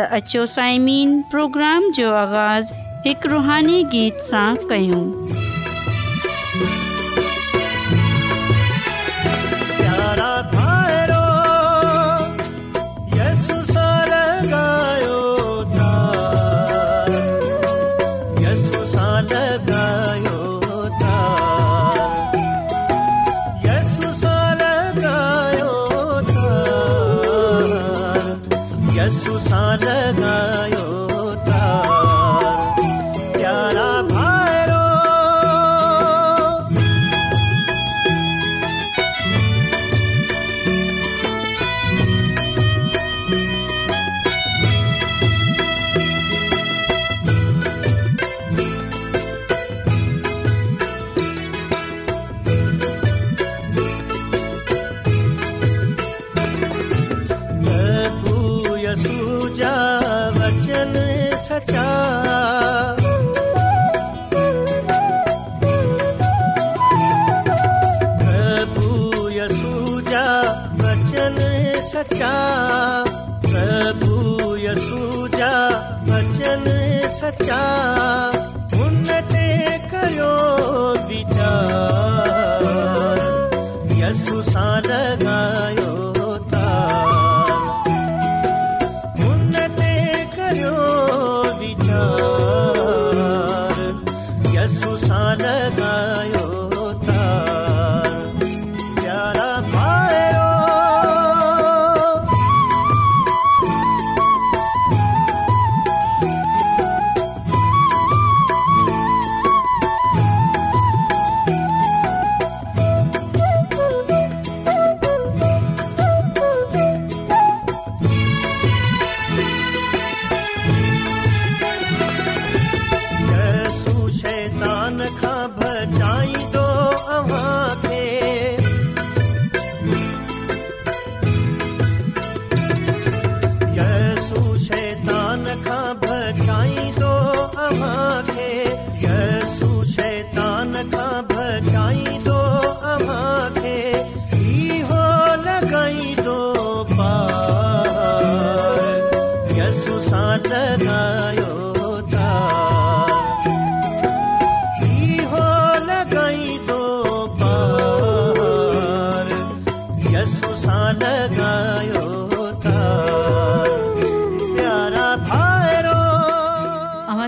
त अचो پروگرام جو آغاز आगाज़ु روحانی रुहानी गीत सां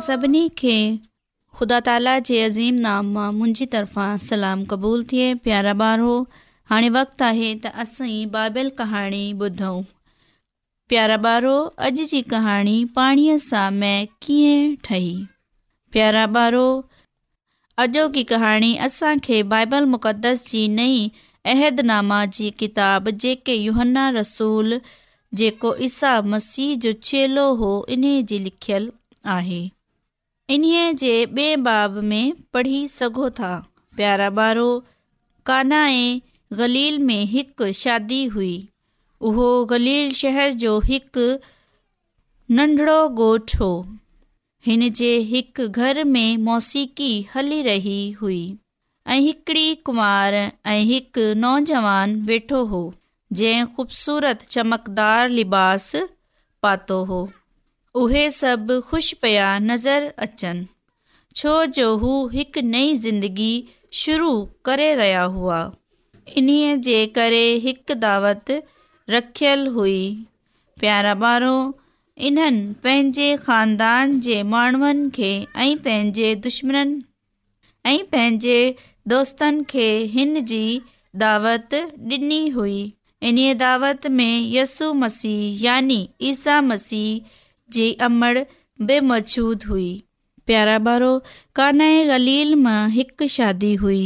सभिनी खे ख़ुदा ताला जे अज़ीम नाम मां मुंहिंजी तरफ़ां सलाम क़बूल थिए प्यारा ॿारो हाणे वक़्तु आहे त असांजी बाइबल कहाणी ॿुधऊं प्यारा ॿारो अॼु जी कहाणी पाणीअ सां मै कीअं ठही प्यारा ॿारो अॼोकी कहाणी असांखे बाइबल मुक़दस जी नई अहदनामा जी किताबु जेके यूहन्ना रसूल जेको ईसा मसीह जो छेलो हो इन जी लिखियलु आहे इन्हीअ जे ॿिए बाब में पढ़ी सघो था प्यारा ॿारो कान्हा ऐं गलील में हिकु शादी हुई उहो गलील शहर जो हिकु नंढिड़ो ॻोठु हो हिन जे हिकु घर में मौसीक़ी हली रही हुई ऐं हिकिड़ी कुंवार ऐं हिकु नौजवान वेठो हो जंहिं ख़ूबसूरत चमकदारु लिबास पातो हो उहे सभु ख़ुशि पिया नज़र अचनि छो जो हू हिकु नई ज़िंदगी शुरू करे रहिया हुआ इन्हीअ जे करे हिकु दावत रखियलु हुई प्यार ॿारो इन्हनि पंहिंजे ख़ानदान जे माण्हुनि खे ऐं पंहिंजे दुश्मन ऐं पंहिंजे दोस्तनि खे हिन जी दावत ॾिनी हुई इन्हीअ दावत में यसु मसीह यानी ईसा मसीह जी अमर बेमौजूद हुई प्यारा भारो काना गलील मां हिकु शादी हुई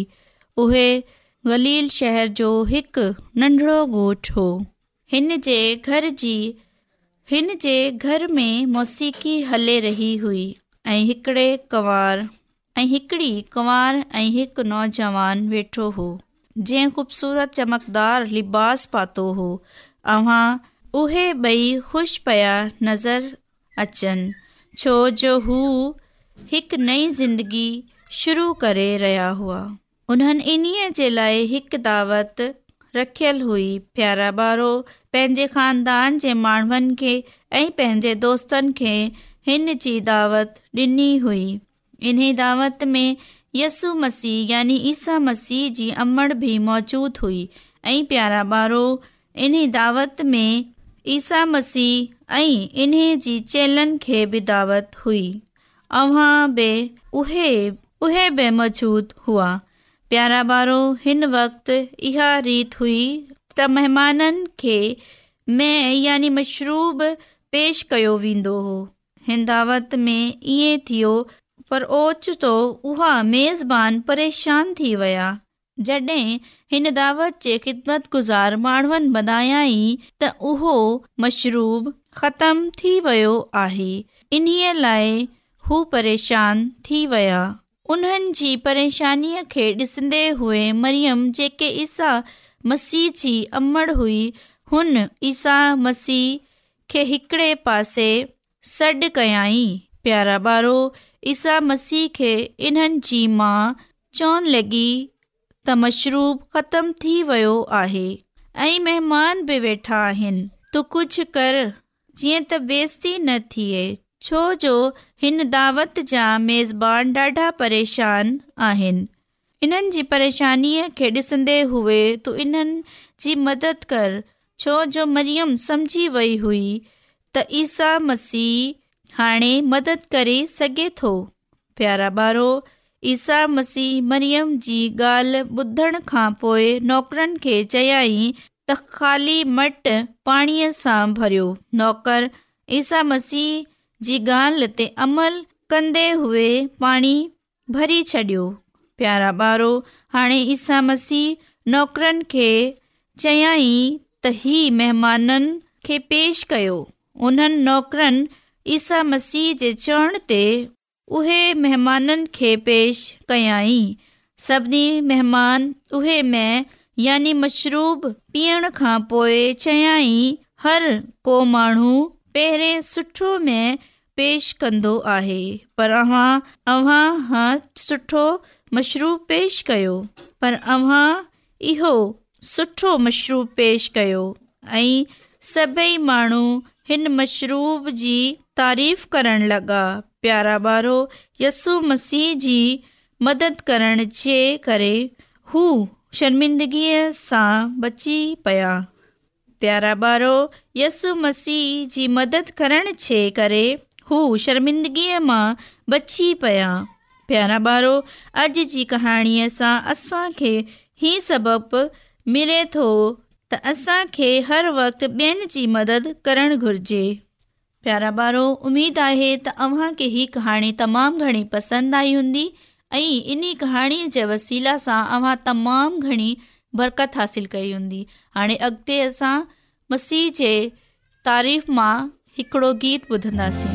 उहे गलील शहर जो हिकु नंढिड़ो ॻोठु हो हिन जे घर जी हिन जे घर में मौसीक़ी हले रही हुई ऐं हिकिड़े कुंवार ऐं हिकड़ी कुंवार ऐं हिकु नौजवान वेठो हो जंहिं ख़ूबसूरत चमकदार लिबास पातो हो अव्हां उहे ॿई ख़ुशि पिया नज़र अचनि छो जो हू हिकु नई ज़िंदगी शुरू करे रहिया हुआ उन्हनि इन्हीअ जे लाइ हिकु दावत रखियलु हुई प्यारा ॿारो पंहिंजे ख़ानदान जे माण्हुनि खे ऐं पंहिंजे दोस्तनि खे हिन जी दावत ॾिनी हुई इन्हीअ दावत में यसु मसीह यानी ईसा मसीह जी अमण बि मौजूदु हुई ऐं पियारा ॿारो इन दावत में ईसा मसीह ऐं इन जी चेलनि खे बि दावत हुई अव्हां बि उहे उहे बि मौजूदु हुआ प्यारा ॿारो हिन वक़्तु इहा रीत हुई त महिमाननि खे में यानी मशरूब पेश कयो वेंदो हो हिन दावत में ईअं थियो पर ओचितो उहा मेज़बान परेशान थी विया जॾहिं हिन दावत जे ख़िदमत गुज़ार माण्हुनि वधायई त उहो मशरूब ख़तम थी वियो आहे इन्हीअ लाइ हू परेशान थी विया उन्हनि जी परेशानीअ खे ॾिसंदे हुए मरियम जेके ईसा मसीह जी अमड़ हुई हुन ईसा मसीह खे हिकिड़े पासे सॾु कयाई प्यारा ॿारो ईसा मसीह खे इन्हनि जी माउ चवणु लॻी त मशरूब ख़तम थी वियो आहे ऐं महिमान बि वेठा आहिनि तूं कुझु कर जीअं त बेस्ती न थिए छो जो हिन दावत जा मेज़बान ॾाढा परेशान आहिनि इन्हनि जी परेशानीअ खे ॾिसंदे हुए तू इन्हनि जी मदद कर छो जो मरियम सम्झी वई हुई त ईसा मसीह हाणे मदद करे सघे थो प्यारा ॿारो ईसा मसीह मरियम जी ॻाल्हि ॿुधण खां पोइ नौकरनि खे चयाई त ख़ाली मट पाणीअ सां भरियो नौकर ईसा मसीह जी ॻाल्हि ते अमल कंदे हुए पाणी भरी छॾियो प्यारा ॿारो हाणे ईसा मसीह नौकरनि खे चयाई त ही महिमाननि खे पेश कयो उन्हनि नौकरनि ईसा मसीह जे चवण ते उहे महिमाननि खे पेश कयाई सभिनी महिमान उहे में यानी मशरूब पीअण खां पोइ चयाई हर को माण्हू पहिरें सुठो में पेश कंदो आहे पर अव्हां अव्हां हा सुठो मशरूब पेश कयो पर अव्हां इहो सुठो मशरूब पेश कयो ऐं सभई माण्हू हिन मशरूब जी तारीफ़ करण लॻा प्यारा ॿारो यस्सु मसीह जी मदद करण जे करे हू शर्मिंदगीअ सां बची पिया प्यारा ॿार यसु मसीह जी मदद करण छे करे हू शर्मिंदगीअ मां बची पिया प्यारा ॿारो अॼु जी कहाणीअ सां असांखे हीउ सबब मिले थो त असांखे हर वक़्तु ॿियनि जी मदद करणु घुर्जे प्यारा ॿारो उमेदु आहे त अव्हांखे हीअ कहाणी तमामु घणी पसंदि आई हूंदी ऐं इन कहाणीअ जे वसीला सां अव्हां तमामु घणी बरकत हासिल कई हूंदी हाणे अॻिते असां मसीह जे तारीफ़ मां हिकिड़ो गीत ॿुधंदासीं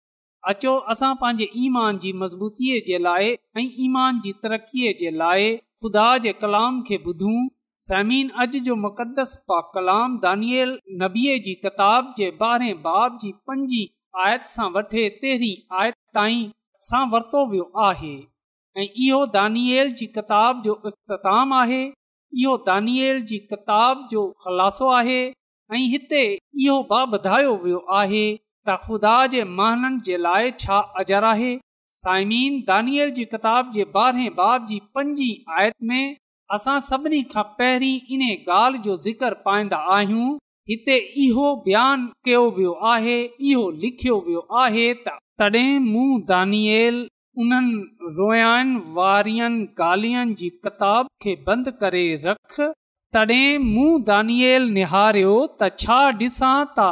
अचो असां पंहिंजे ईमान जी मज़बूतीअ जे लाइ ऐं ईमान जी तरक़ीअ जे लाइ खुदा जे कलाम खे ॿुधूं समीन अॼु जो मुक़दस पा कलाम दानियल नबीअ जी किताब जे ॿारहें बाब जी पंजी आयत सां वठे तेरहीं आयत ताईं सां वरितो वियो आहे ऐं इहो दानिएल जी किताब जो इख़्ताम आहे इहो दानियल जी किताब जो ख़ुलासो आहे ऐं हिते इहो बा ॿधायो वियो आहे त ख़ुदा जे महननि जे लाइ छा अजर आहे साइमीन दानियल जी किताब जे ॿारहें बाब जी पंजी आयत में असां सभिनी खां पहिरीं इन ॻाल्हि जो ज़िक्र पाईंदा आहियूं हिते इहो बयानु कयो वियो आहे इहो लिखियो वियो आहे त तॾहिं मूं दानियल उन्हनि रोयानि वारियुनि गाल्हिनि जी किताब खे बंदि करे रख तॾहिं मूं दानियल निहारियो त छा ॾिसां त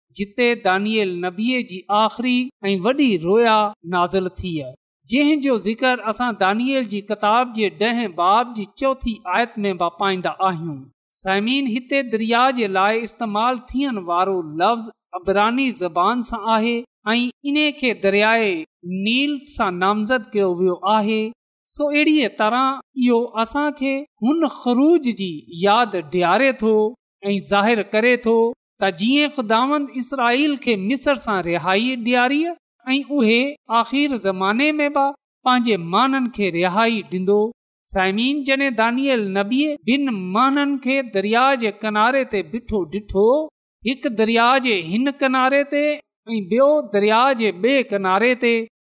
जिते दानियल नबीअ जी आख़िरी ऐं वॾी रोया नाज़िल थी जंहिं जो ज़िकर असां दानियल जी किताब जे ॾहें बाब जी चौथी आयत में वापाईंदा आहियूं साइमिन हिते दरिया जे लाइ इस्तेमालु थियण वारो लफ़्ज़ अबरानी ज़बान सां आहे ऐं इन खे दरियाए नील सां नामज़द कयो वियो आहे सो अहिड़ीअ तरह इहो असांखे हुन ख़रूज जी यादि ॾियारे थो ऐं ज़ाहिरु करे थो त जीअं ख़ुदा इसराईल खे रिहाइ ॾियारीअ ऐं उहे पंहिंजे माननि खे रिहाइ ॾींदो ॿिनि खे दरिया जे किनारे ते ॾिठो ॾिठो हिकु दरिया जे हिन किनारे ते ऐं ॿियो दरिया जे ॿिए किनारे ते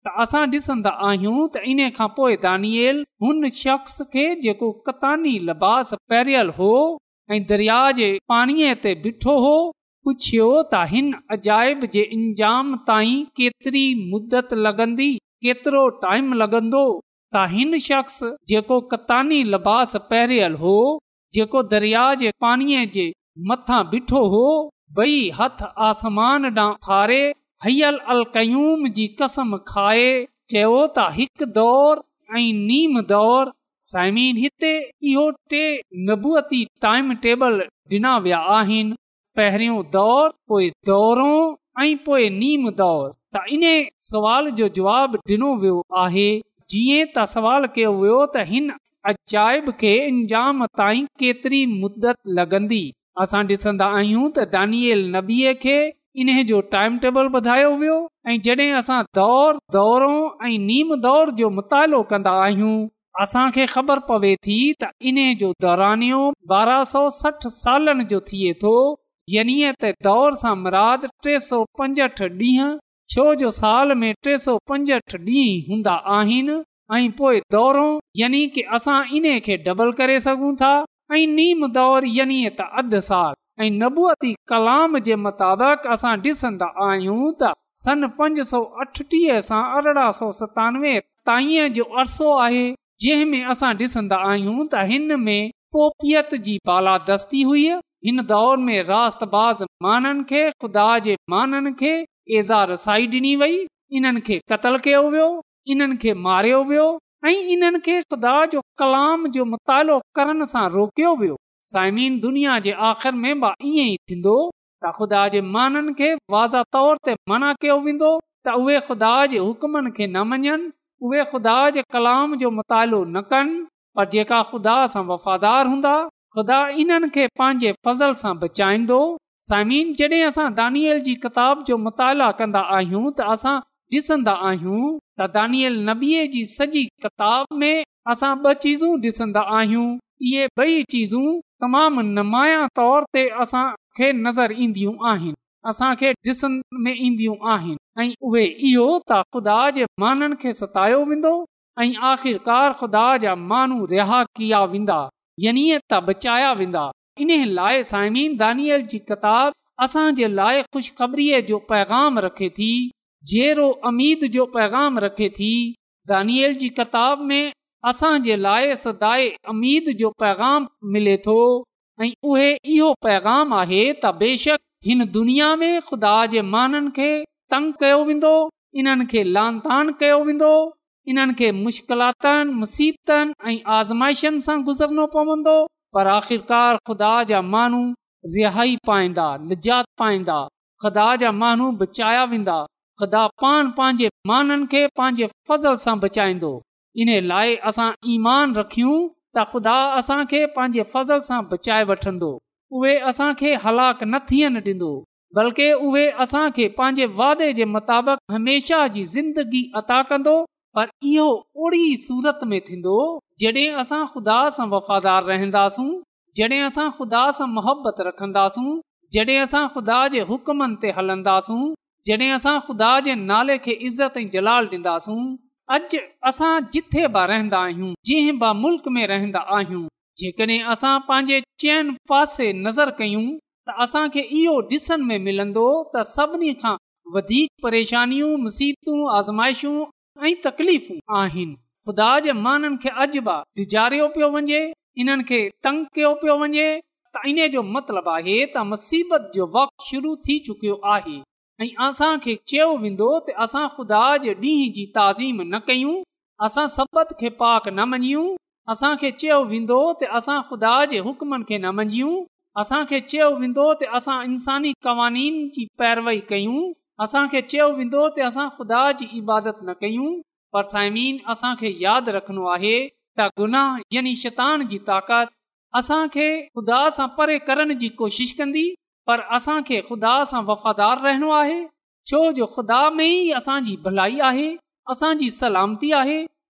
त असां ॾिसंदा आहियूं त इन खां पोइ दानि शख़्स खे जेको कतानी लिबास पहिरियल हो ऐं दरिया जे पाणीअ ते ॿिठो हो पुछियो त हिन अजाइब जे इंजाम ताईं केतिरी मुदत लॻंदी केतिरो टाइम लॻंदो त हिन शख़्स जेको कतानी लिबास पहिरियल हो जेको दरिया जे पाणीअ जे मथां ॿिठो हो बई हथ आसमान ॾांहुं खारे हयल अल कयूम जी कसम खाए चयो त हिकु दौर ऐं नीम दौरु साइमीन हिते इहो टे नबूअती टाइम टेबल डि॒ना विया आहिनि पहिरियों दौर पोएं दौरो ऐं पोए नीम दोर इन जवाब ॾिनो वियो आहे जीअं त सवाल कयो वियो त हिन अजब खे इंजाम ताईं केतरी मुदत लॻंदी असां डि॒संदा आहियूं त खे इन जो टाइम टेबल वधायो वियो ऐं जॾहिं असां दौर दो ऐं नीम दौर जो मुतालो कन्दा आहियूं असां खे ख़बर पवे थी त इन जो दौरानियो दौरान सौ सठ जो थिए य त दौर सां मराद टे सौ पंजहठि ॾींहं छो जो साल में टे सौ पंजहठि ॾींहं हूंदा आहिनि पोइ दौरो यानी की असां इन खे डबल करे सघूं था ऐं नीम दौर त यार ऐं नबूअती कलाम जे मुताबिक़ असां ॾिसंदा आहियूं त सन पंज सौ अठटीह सां अरड़हं सौ सतानवे ताईं जो अर्सो आहे जंहिंमें असां ॾिसंदा आहियूं त हिन में पोपियत जी बालादस्ती हुई हिन दौर में ख़ुदा रसाई ॾिनी वई इन्हनि खे क़तल कयो वियो इन्हनि खे मारियो वियो ऐं इन्हनि खे ख़ुदा जो कलाम जो मुतालो करण सां रोकियो वियो साइमीन दुनिया जे आख़िर में ईअं ई थींदो त ख़ुदा जे माननि खे वाज़ा तौर ते मना कयो वेंदो त उहे ख़ुदा जे हुकमनि खे न मञनि उहेलाम जो मुतालो न कनि पर जेका ख़ुदा सां वफ़ादार हूंदा ख़ुदा इन्हनि खे पंहिंजे फसल सां बचाईंदो साइम जॾहिं दानियल जी किताब जो मुताला कंदा आहियूं त असां त दानियल नबीअ जी सॼी किताब में असां ॿ चीज़ूं ॾिसंदा आहियूं इहे ॿई चीज़ूं तमामु नमाया तौर ते असां खे नज़र ईंदियूं आहिनि असां खे ॾिसंदे ईंदियूं आहिनि ऐं उहे इहो त ख़ुदा जे माननि खे सतायो वेंदो ऐं आख़िरकार ख़ुदा जा माण्हू रिहा किया वेंदा यानी त बचाया वेंदा इन लाइ साइमी दानियल जी किताब असांजे लाइ खु़शबरी जो पैगाम रखे थी जहिड़ो अमीद जो पैगाम रखे थी दानियल जी किताब में असांजे लाइ सदाए अमीद जो पैगाम मिले थो ऐं उहे इहो पैगाम आहे त बेशक हिन दुनिया में ख़ुदा जे माननि खे तंग कयो वेंदो इन्हनि खे लान तान कयो वेंदो इन्हनि खे मुश्किलातनि मुसीबतनि ऐं आज़माइशनि सां गुज़रणो पवंदो पर आख़िरकार ख़ुदा जा माण्हू रिहाई पाईंदा निजात पाईंदा ख़ुदा जा माण्हू बचाया वेंदा ख़ुदा पान पंहिंजे माननि खे पंहिंजे फज़ल सां बचाईंदो इन लाइ असां ईमान रखियूं त ख़ुदा असांखे पंहिंजे फज़ल सां बचाए वठंदो उहे हलाक न थियनि ॾींदो बल्कि उहे असां पंहिंजे वादे जे मुताबिक़ हमेशह जी ज़िंदगी अता कंदो पर इहो ओड़ी सूरत में थींदो जॾहिं असां ख़ुदा सां वफ़ादार रहंदासूं जॾहिं असां ख़ुदा सां मुहबत रखंदासूं ख़ुदा जे हुक्मनि ते हलंदासूं ख़ुदा जे नाले खे इज़त ऐं जलाल ॾींदासूं अज असां जिथे बि रहंदा आहियूं जंहिं बि मुल्क में रहंदा आहियूं जेकॾहिं असां पंहिंजे चइनि पासे नज़र कयूं त असांखे इहो त सभिनी खां वधीक परेशानियूं मुसीबतूं आज़माइशूं ऐं तकलीफ़ूं आहिनि ख़ुदा जे माननि खे अजजाड़ियो पियो वञे इन्हनि खे तंग कयो पियो वञे त इन जो मतिलबु आहे त मुसीबत जो वक़्तु शुरू थी चुकियो आहे ऐं असांखे चयो वेंदो त असां ख़ुदा जे ॾींहं जी ताज़ीम न कयूं असां सभि खे पाक न मञूं असांखे चयो वेंदो त असां ख़ुदा जे हुकमनि खे न मंझयूं असांखे चयो वेंदो त असां इंसानी क़वानीन जी पैरवई कयूं असांखे चयो वेंदो त ख़ुदा जी इबादत न कयूं पर साइमीन असांखे यादि रखणो आहे त गुनाह यानी शैतान जी ताक़त असांखे ख़ुदा सां परे करण जी कोशिश कंदी पर असांखे ख़ुदा सां वफ़ादार रहणो आहे छो जो ख़ुदा में ई असांजी भलाई आहे असांजी सलामती आहे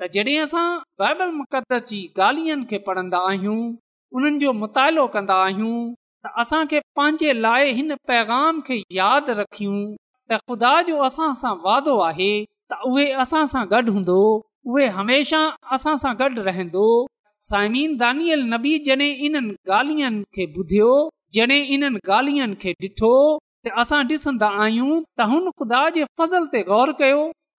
त जॾहिं असां बाइबल मुक़दस जी ॻाल्हियुनि खे पढ़ंदा आहियूं उन्हनि जो मुतालो कंदा आहियूं त असांखे पंहिंजे लाइ हिन पैगाम खे यादि रखियूं त ख़ुदा जो असां सां वादो आहे त उहे असां सां गॾु हूंदो उहे रहंदो साइमीन दानियल नबी जॾहिं इन्हनि ॻाल्हियुनि खे ॿुधियो जॾहिं इन ॻाल्हियुनि खे ॾिठो असां ॾिसंदा आहियूं त हुन ख़ुदा जे फज़ल ते गौर कयो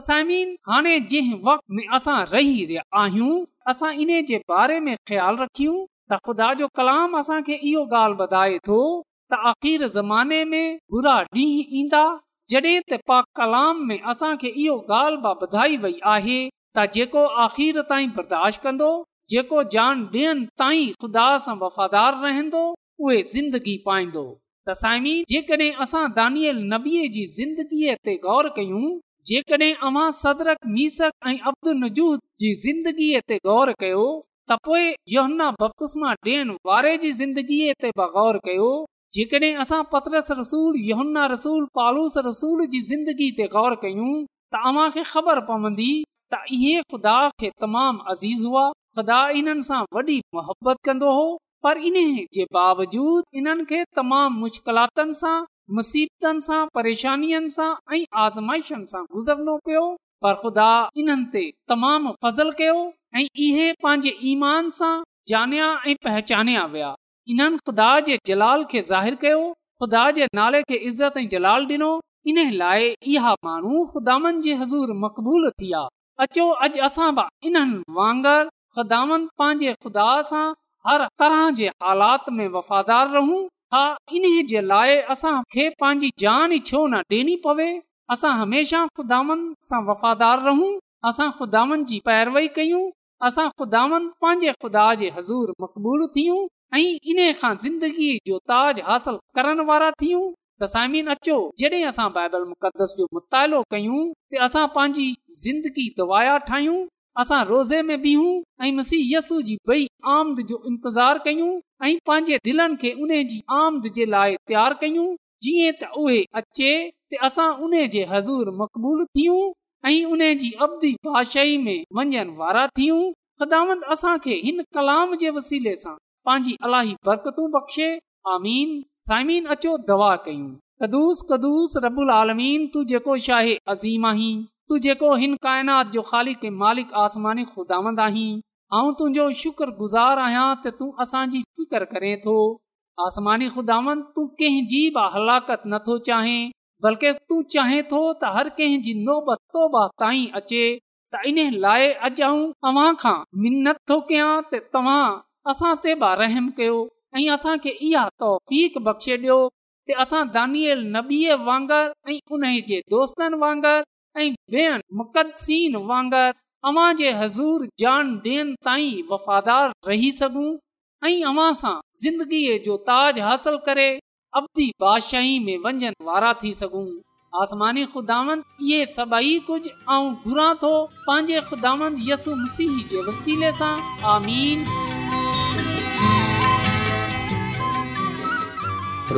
समिन हाणे जंहिं वक़्त में असां रही रहिया आहियूं इन जे बारे में ख़्यालु रखियूं त ख़ुदा जो कलाम असांखे इहो ॻाल्हि ॿुधाए थो त आख़िर ज़माने में बुरा कलाम में ॿुधाई वई आहे त जेको आखिर ताईं बर्दाश्त कंदो जेको जान ॾियनि ताईं सां वफ़ादार रहंदो उहे ज़िंदगी पाईंदो त साइमीन जेकॾहिं गौर कयूं जेकॾहिं ग़ौर कयो त पोहन्ना ते ग़ौर कयो जेकॾहिं पालूस रसूल जी ज़िंदगी ते ग़ौर कयूं त अव्हां खे ख़बर पवंदी त इहे ख़ुदा खे तमामु अज़ीज़ु ख़ुदा इन्हनि सां वॾी मोहबत कंदो हो पर इन जे बावजूद इन्हनि खे तमामु मुश्किलात मुसीबतनि सां परेशानियुनि सां ऐं आज़माइशनि सां गुज़रनो पियो पर ख़ुदा इन्हनि ते तमाम कयो ऐं इहे पंहिंजे ईमान सां जानिया ऐं पहचान विया इन्हनि ख़ुदा जे जलाल खे ज़ाहिर जे नाले खे इज़त ऐं जलाल डि॒नो इन लाइ इहा माण्हू ख़ुदानि जी हज़ूर मक़बूल थी आहे अचो अॼु असां इन्हनि वांगर ख़ुदानि पंहिंजे ख़ुदा सां हर तरह जे हालात में वफ़ादार रहूं इन जे लाइ जान खे छो न ॾियणी पवे असां हमेशह वफ़ादार रहूं असां ख़ुदा कयूं ख़ुदा जे मक़बूल थियूं ऐं इन खां ज़िंदगीअ जो ताज हासिल करण वारा थियूं बाइबल मुक़दस जो मुतालो कयूं त असां पंहिंजी दवाया ठाहियूं असां रोज़े में बीहूं ऐं मसीहस आमद जो इंतज़ारु कयूं ऐं पंहिंजे दिलनि खे पंहिंजी अलाही बरकतू बख़्शे आमीन साइमीन अचो दवा कयूं कदुस कदुस रबुल आलमीन तू जेको अज़ीम आहीं तू जेको हिन काइनात जो ख़ालिक मालिक आसमानी ख़ुदांद आहीं अऊं तुंहिंजो शुक्र गुज़ार आहियां त तूं असांजी फिकर करे थो आसमानी कंहिंजी हलाकत नथो चाहें बल्कि तूं चाह थो तव्हां खां मिनत थो कयां तव्हां असां रहम कयो ऐं वांगर अमांजे हजूर जान दियन ताई वफादार रही सबू ऐ अमां सा जिंदगी जो ताज हासिल करे अबदी बादशाही में वंजन वारा थी सकू आसमानी खुदावन ये सबाई कुछ औ गुरा तो पांजे खुदावन यसु मसीह जो वसीले सा आमीन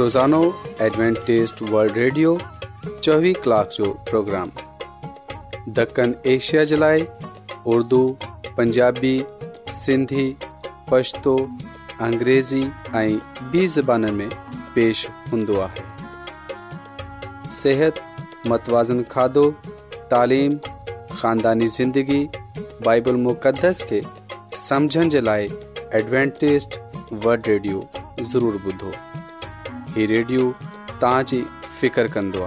रोजानो एडवेंटिस्ट वर्ल्ड रेडियो 24 क्लॉक जो प्रोग्राम दक्कन एशिया जलाई اردو پنجابی, سندھی, پشتو, انگریزی آئیں بھی زبانوں میں پیش ہندوا ہے سہت, متوازن کھادو, تعلیم, خاندانی زندگی, بائبل مقدس کے سمجھن جلائے ایڈوانٹریسٹ ورڈ ریڈیو ضرور بدو یہ ری فکر تانج فکرکرکندو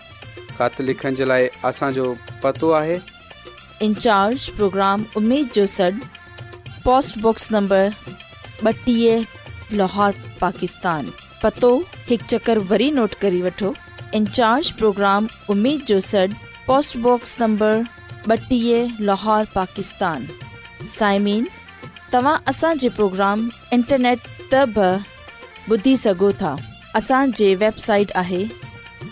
इन प्रोग्राम पोस्टबॉक्स नंबर ॿटीह लाहौर चकर वरी नोट करे वठो प्रोग्राम लाहौर पाकिस्तान साइमीन तव्हां असांजे प्रोग्राम इंटरनेट त ॿुधी सघो था असांजे वेबसाइट आहे